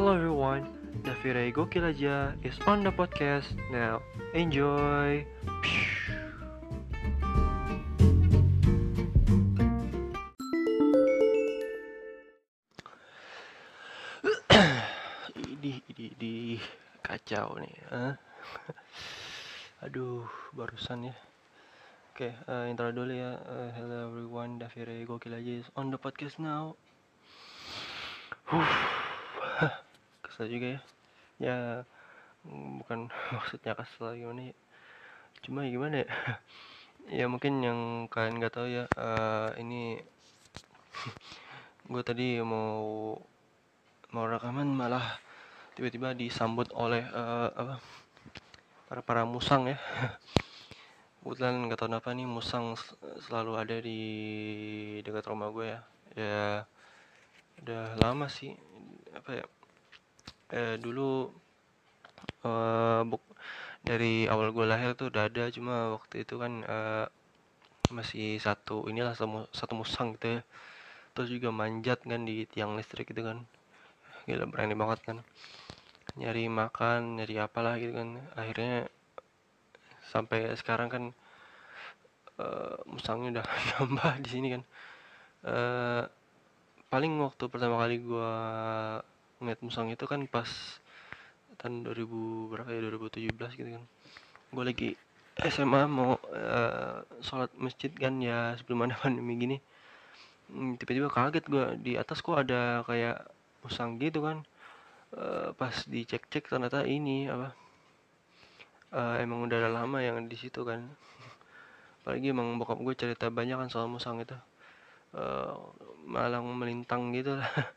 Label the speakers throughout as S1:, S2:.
S1: Hello everyone, Davira Gokil aja is on the podcast now. Enjoy. Ini, ini, ini kacau nih. Huh? Aduh, barusan ya. Oke, uh, intro dulu ya. Uh, hello everyone, Davira Gokil aja is on the podcast now. Huh, kesel juga ya. Ya, bukan maksudnya kesel gimana ya. Cuma gimana ya. ya mungkin yang kalian nggak tahu ya. Uh, ini gue tadi mau mau rekaman malah tiba-tiba disambut oleh uh, apa para para musang ya kebetulan nggak tahu kenapa nih musang selalu ada di dekat rumah gue ya ya udah lama sih apa ya eh, dulu eh, buk- dari awal gue lahir tuh udah ada cuma waktu itu kan eh, masih satu inilah satu, satu musang gitu ya. Terus juga manjat kan di tiang listrik gitu kan. Gila berani banget kan. Nyari makan nyari apalah gitu kan. Akhirnya sampai sekarang kan eh, musangnya udah nambah di sini kan. Eh paling waktu pertama kali gua ngeliat musang itu kan pas tahun 2000 berapa ya 2017 gitu kan. Gue lagi SMA mau eh, sholat masjid kan ya sebelum ada pandemi gini. Hmm, tiba-tiba kaget gua di atas kok ada kayak musang gitu kan. Eh, pas dicek-cek ternyata ini apa eh, emang udah lama yang di situ kan. Apalagi emang bokap gue cerita banyak kan soal musang itu. Eh, malang melintang gitu lah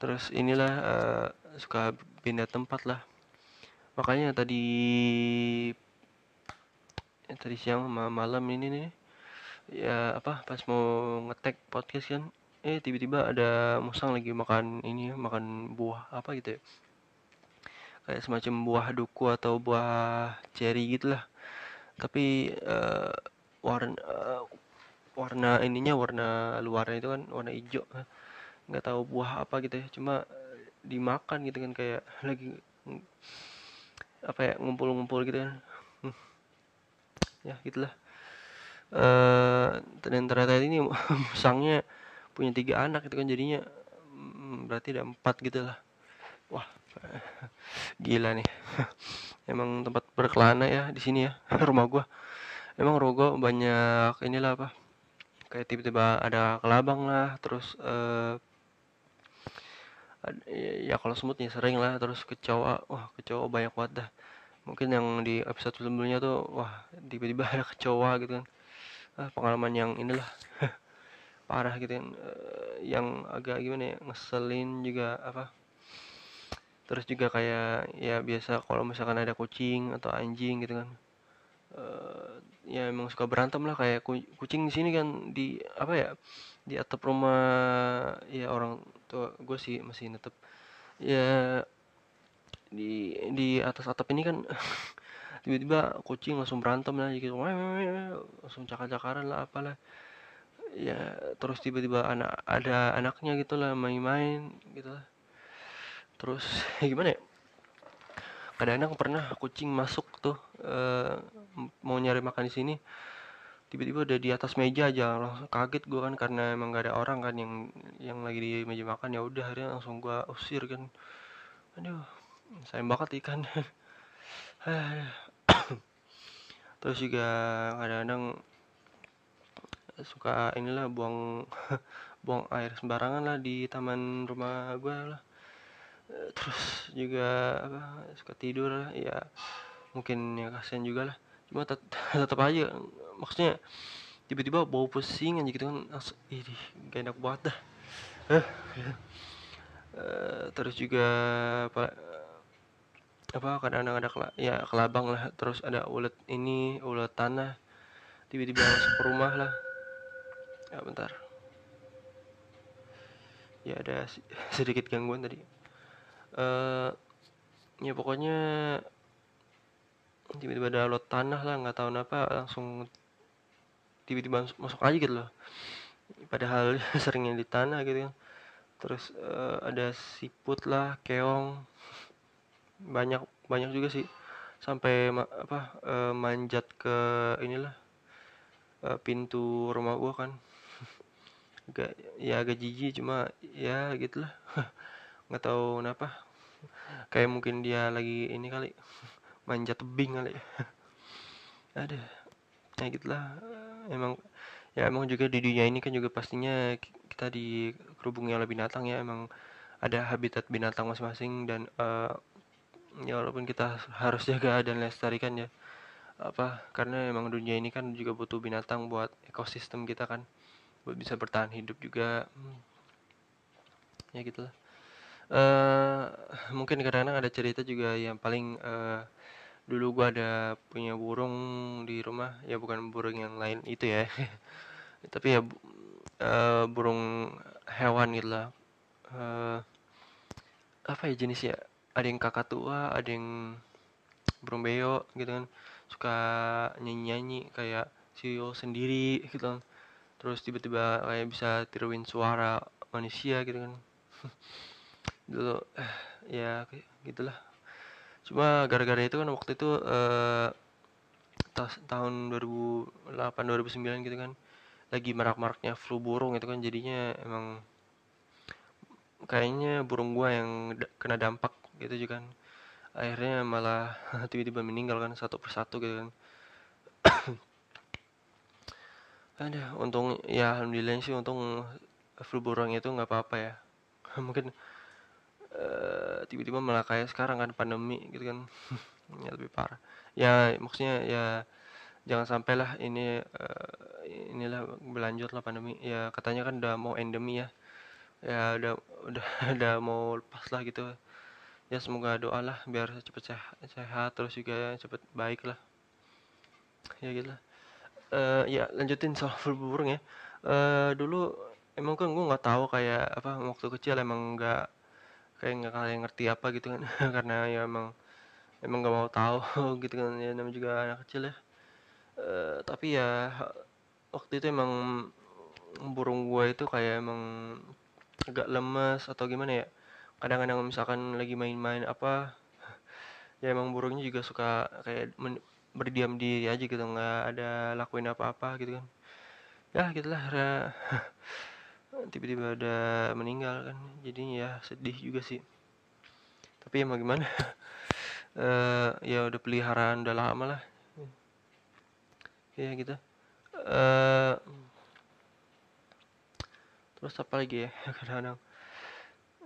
S1: terus inilah eh, suka pindah tempat lah. Makanya tadi eh, tadi siang sama malam ini nih ya apa pas mau ngetek podcast kan eh tiba-tiba ada musang lagi makan ini makan buah apa gitu ya. Kayak semacam buah duku atau buah cherry gitu lah. Tapi eh, warna eh, warna ininya warna luarnya itu kan warna hijau nggak tahu buah apa gitu ya cuma eh, dimakan gitu kan kayak lagi apa ya ngumpul-ngumpul gitu kan. Ya gitulah. Eh dan ternyata ini musangnya punya tiga anak itu kan jadinya mm, berarti ada empat gitu lah. Wah gila nih. Emang tempat berkelana ya di sini ya rumah gua. Emang gua banyak inilah apa kayak tiba-tiba ada kelabang lah terus eh ya, kalau semutnya sering lah terus kecoa wah kecoa banyak banget dah. Mungkin yang di episode sebelumnya tuh wah tiba-tiba ada kecoa gitu kan. Ah, pengalaman yang inilah parah gitu kan. Eh, yang agak gimana ya ngeselin juga apa. Terus juga kayak ya biasa kalau misalkan ada kucing atau anjing gitu kan. Eh ya emang suka berantem lah kayak ku- kucing di sini kan di apa ya di atap rumah ya orang tua gue sih masih netep ya di di atas atap ini kan tiba-tiba kucing langsung berantem lah gitu. Langsung cakar-cakaran lah apalah. Ya terus tiba-tiba anak ada anaknya gitu lah main-main gitu lah. Terus gimana ya? Kadang-kadang pernah kucing masuk tuh m- mau nyari makan di sini tiba-tiba udah di atas meja aja langsung kaget gue kan karena emang gak ada orang kan yang yang lagi di meja makan. Ya udah akhirnya langsung gua usir kan. Aduh sayang banget ikan terus juga kadang-kadang suka inilah buang buang air sembarangan lah di taman rumah gue lah. Terus juga apa suka tidur lah. Ya mungkin ya kasihan juga lah. Cuma tet tetap aja maksudnya tiba-tiba bau pusing aja gitu kan langsung ih gak enak banget dah. Eh, terus juga apa apa kadang-kadang ada kela ya kelabang lah terus ada ulet ini ulet tanah tiba-tiba masuk ke rumah lah. Ya bentar. Ya ada sedikit gangguan tadi. Eh ya pokoknya tiba-tiba ada ulet tanah lah nggak tahu kenapa langsung tiba-tiba masuk, aja gitu loh. Padahal seringnya di tanah gitu kan. Terus uh, ada siput lah keong. Banyak banyak juga sih. Sampai ma apa uh, manjat ke inilah uh, pintu rumah gua kan. Agak ya agak jijik cuma ya gitulah nggak tahu kenapa. Kayak mungkin dia lagi ini kali manjat tebing kali. Ada ya gitulah emang ya emang juga di dunia ini kan juga pastinya kita dikerubungi oleh binatang ya emang ada habitat binatang masing-masing dan uh, ya walaupun kita harus jaga dan lestarikan ya apa karena emang dunia ini kan juga butuh binatang buat ekosistem kita kan buat bisa bertahan hidup juga hmm. ya gitulah uh, mungkin kadang-kadang ada cerita juga yang paling uh, dulu gua ada punya burung di rumah ya bukan burung yang lain itu ya. Tapi ya uh, burung hewan gitu lah. Uh, apa ya jenisnya? Ada yang kakak tua ada yang burung beo gitu kan. Suka nyanyi-nyanyi kayak CEO sendiri gitu kan. Terus tiba-tiba kayak bisa tiruin suara manusia gitu kan. Dulu eh, ya gitulah cuma gara-gara itu kan waktu itu eh, tahun 2008 2009 gitu kan lagi marak-maraknya flu burung itu kan jadinya emang kayaknya burung gua yang kena dampak gitu juga kan. Akhirnya malah tiba-tiba meninggal kan satu persatu gitu kan. Ada untung ya alhamdulillah sih untung flu burung itu nggak apa-apa ya. Mungkin uh, tiba-tiba malah kayak sekarang kan pandemi gitu kan. Ya lebih parah. Ya maksudnya ya jangan sampai lah ini uh, inilah berlanjut lah pandemi. Ya katanya kan udah mau endemi ya. Ya udah udah udah mau lepas lah gitu. Ya semoga doa lah biar cepet sehat, sehat terus juga cepet baik lah. Ya gitu lah. Uh, ya lanjutin soal flu burung ya. Uh, dulu emang kan gue nggak tahu kayak apa waktu kecil emang nggak kayak nggak kayak ngerti apa gitu kan. Karena ya emang emang nggak mau tahu gitu kan. Ya namanya juga anak kecil ya. Uh, tapi ya waktu itu emang burung gue itu kayak emang agak lemes atau gimana ya. Kadang-kadang misalkan lagi main-main apa ya emang burungnya juga suka kayak berdiam diri aja gitu. Nggak ada lakuin apa-apa gitu kan. Ya gitulah tiba-tiba ada meninggal kan. Jadinya ya sedih juga sih. Tapi emang gimana? Uh, ya udah peliharaan udah lama lah. Ya gitu. Uh, terus apa lagi ya? Kadang-kadang.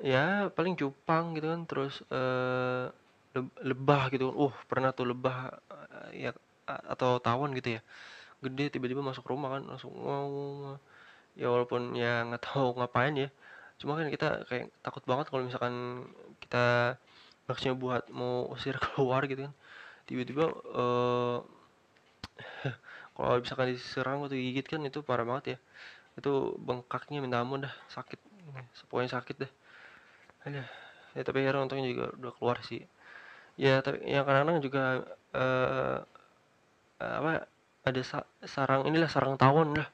S1: Ya paling cupang gitu kan. Terus uh, lebah gitu kan. Uh pernah tuh lebah ya atau tawon gitu ya. Gede tiba-tiba masuk rumah kan. Langsung ngomong ya walaupun ya nggak tahu ngapain ya. Cuma kan kita kayak takut banget kalau misalkan kita maksudnya buat mau usir keluar gitu kan. Tiba-tiba uh, kalau misalkan diserang atau digigit kan itu parah banget ya. Itu bengkaknya minta ampun dah sakit. Pokoknya sakit deh ada ya tapi akhirnya untungnya juga udah keluar sih. Ya tapi yang kadang-kadang juga uh, apa ada sa sarang inilah sarang tawon lah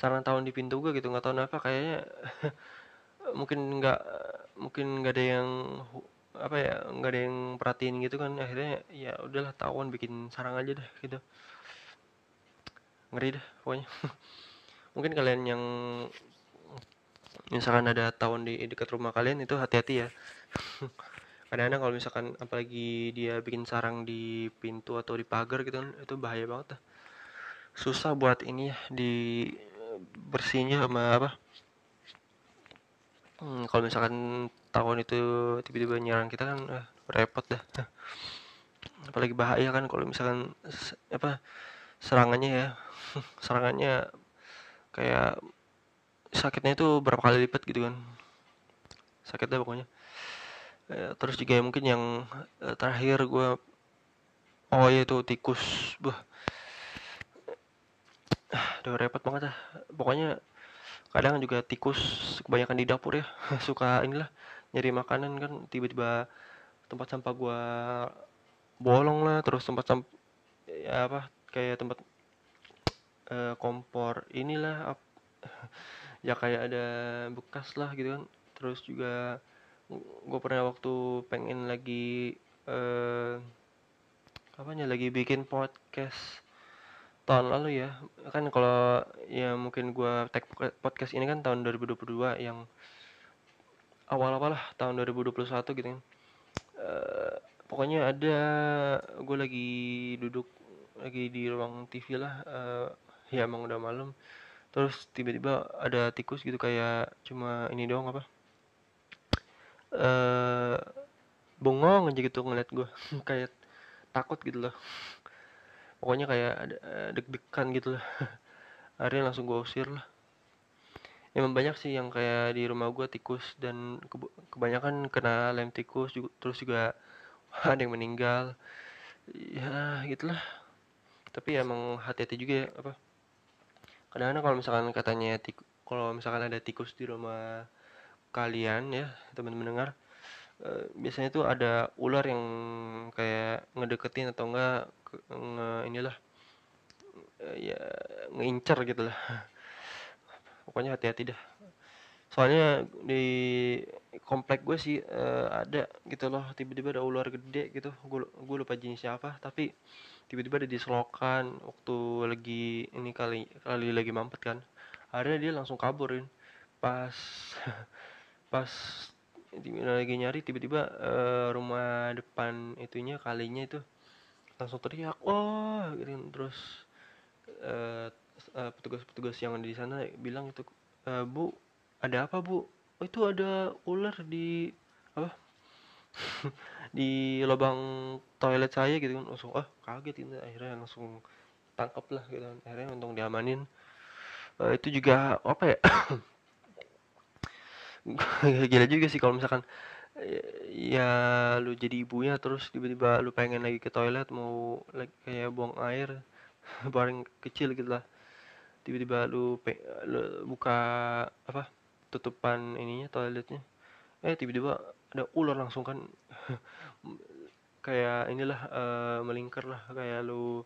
S1: sarang tawon di pintu gue gitu nggak tahu kenapa kayaknya mungkin nggak mungkin nggak ada yang apa ya nggak ada yang perhatiin gitu kan akhirnya ya udahlah tawon bikin sarang aja deh gitu. Ngeri deh pokoknya. Mungkin kalian yang misalkan ada tawon di dekat rumah kalian itu hati-hati ya. Kadang-kadang kalau misalkan apalagi dia bikin sarang di pintu atau di pagar gitu kan itu bahaya banget lah susah buat ini di bersihnya sama apa? Hmm, kalau misalkan tawon itu tiba-tiba nyerang kita kan eh, repot dah. Apalagi bahaya kan kalau misalkan apa serangannya ya. Serangannya kayak sakitnya itu berapa kali lipat gitu kan. Sakitnya pokoknya. E, terus juga mungkin yang e, terakhir gue oh ya itu tikus bah udah repot banget lah pokoknya kadang juga tikus kebanyakan di dapur ya. Suka inilah nyari makanan kan tiba-tiba tempat sampah gue bolong lah terus tempat sampah ya apa kayak tempat e, kompor inilah ya kayak ada bekas lah gitu kan. Terus juga gue pernah waktu pengen lagi eh apanya lagi bikin podcast tahun lalu ya. Kan kalau ya mungkin gue tag podcast ini kan tahun 2022 yang awal-awal lah tahun 2021 gitu kan. Uh, pokoknya ada gue lagi duduk lagi di ruang TV lah uh, ya emang udah malam. Terus tiba-tiba ada tikus gitu kayak cuma ini doang apa uh, bengong aja gitu ngeliat gue kayak takut gitu loh pokoknya kayak ada deg-degan gitu lah. Akhirnya langsung gue usir lah. Emang banyak sih yang kayak di rumah gue tikus dan kebanyakan kena lem tikus terus juga ada yang meninggal. Ya gitulah tapi emang hati-hati juga ya apa? Kadang-kadang kalau misalkan katanya kalau misalkan ada tikus di rumah kalian ya teman-teman dengar uh, biasanya tuh ada ular yang kayak ngedeketin atau enggak nge inilah uh, ya ngeincer gitu lah. Pokoknya hati-hati dah. Soalnya di komplek gue sih uh, ada gitu loh. Tiba-tiba ada ular gede gitu. Gue gue lupa jenisnya apa tapi tiba-tiba ada di selokan waktu lagi ini kali kali lagi mampet kan. Akhirnya dia langsung kaburin pas pas lagi nyari tiba-tiba uh, rumah depan itunya kalinya itu langsung teriak oh gitu terus petugas-petugas uh, yang ada di sana bilang itu uh, bu ada apa bu? Oh, itu ada ular di apa? Di lubang toilet saya gitu kan. Langsung ah kaget itu akhirnya langsung tangkap lah gitu kan. Akhirnya untung diamanin. Uh, itu juga apa ya gila juga sih kalau misalkan ya lu jadi ibunya terus tiba-tiba lu pengen lagi ke toilet mau like, kayak buang air bareng kecil gitu lah. Tiba-tiba lu, lu buka apa tutupan ininya toiletnya eh tiba-tiba ada ular langsung kan. Kayak inilah uh, melingkar lah kayak lu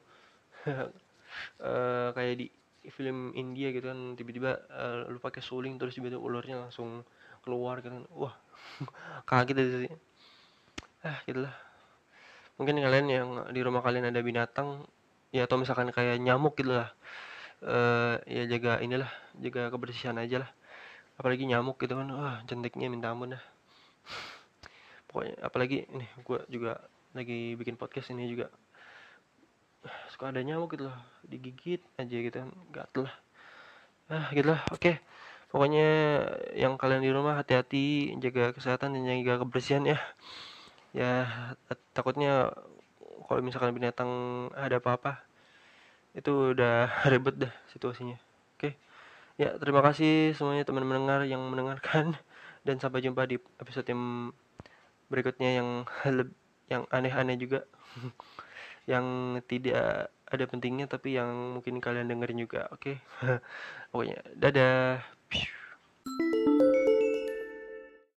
S1: uh, kayak di film India gitu kan tiba-tiba uh, lu pakai suling terus tiba-tiba ularnya langsung keluar kan wah kaget sih. Ah gitulah mungkin kalian yang di rumah kalian ada binatang ya atau misalkan kayak nyamuk gitu lah. Uh, ya jaga inilah jaga kebersihan aja lah. Apalagi nyamuk gitu kan wah cantiknya minta ampun dah. Pokoknya apalagi ini gue juga lagi bikin podcast ini juga. Suka ada nyamuk gitu loh digigit aja gitu kan gatel lah. Ah gitu lah oke. okay. Pokoknya yang kalian di rumah hati-hati jaga kesehatan dan jaga kebersihan ya ya takutnya kalau misalkan binatang ada apa-apa itu udah ribet dah situasinya Ya, terima kasih semuanya teman mendengar yang mendengarkan dan sampai jumpa di episode yang berikutnya yang yang aneh-aneh juga. yang tidak ada pentingnya tapi yang mungkin kalian dengerin juga. Oke. Okay? Pokoknya dadah. ピュー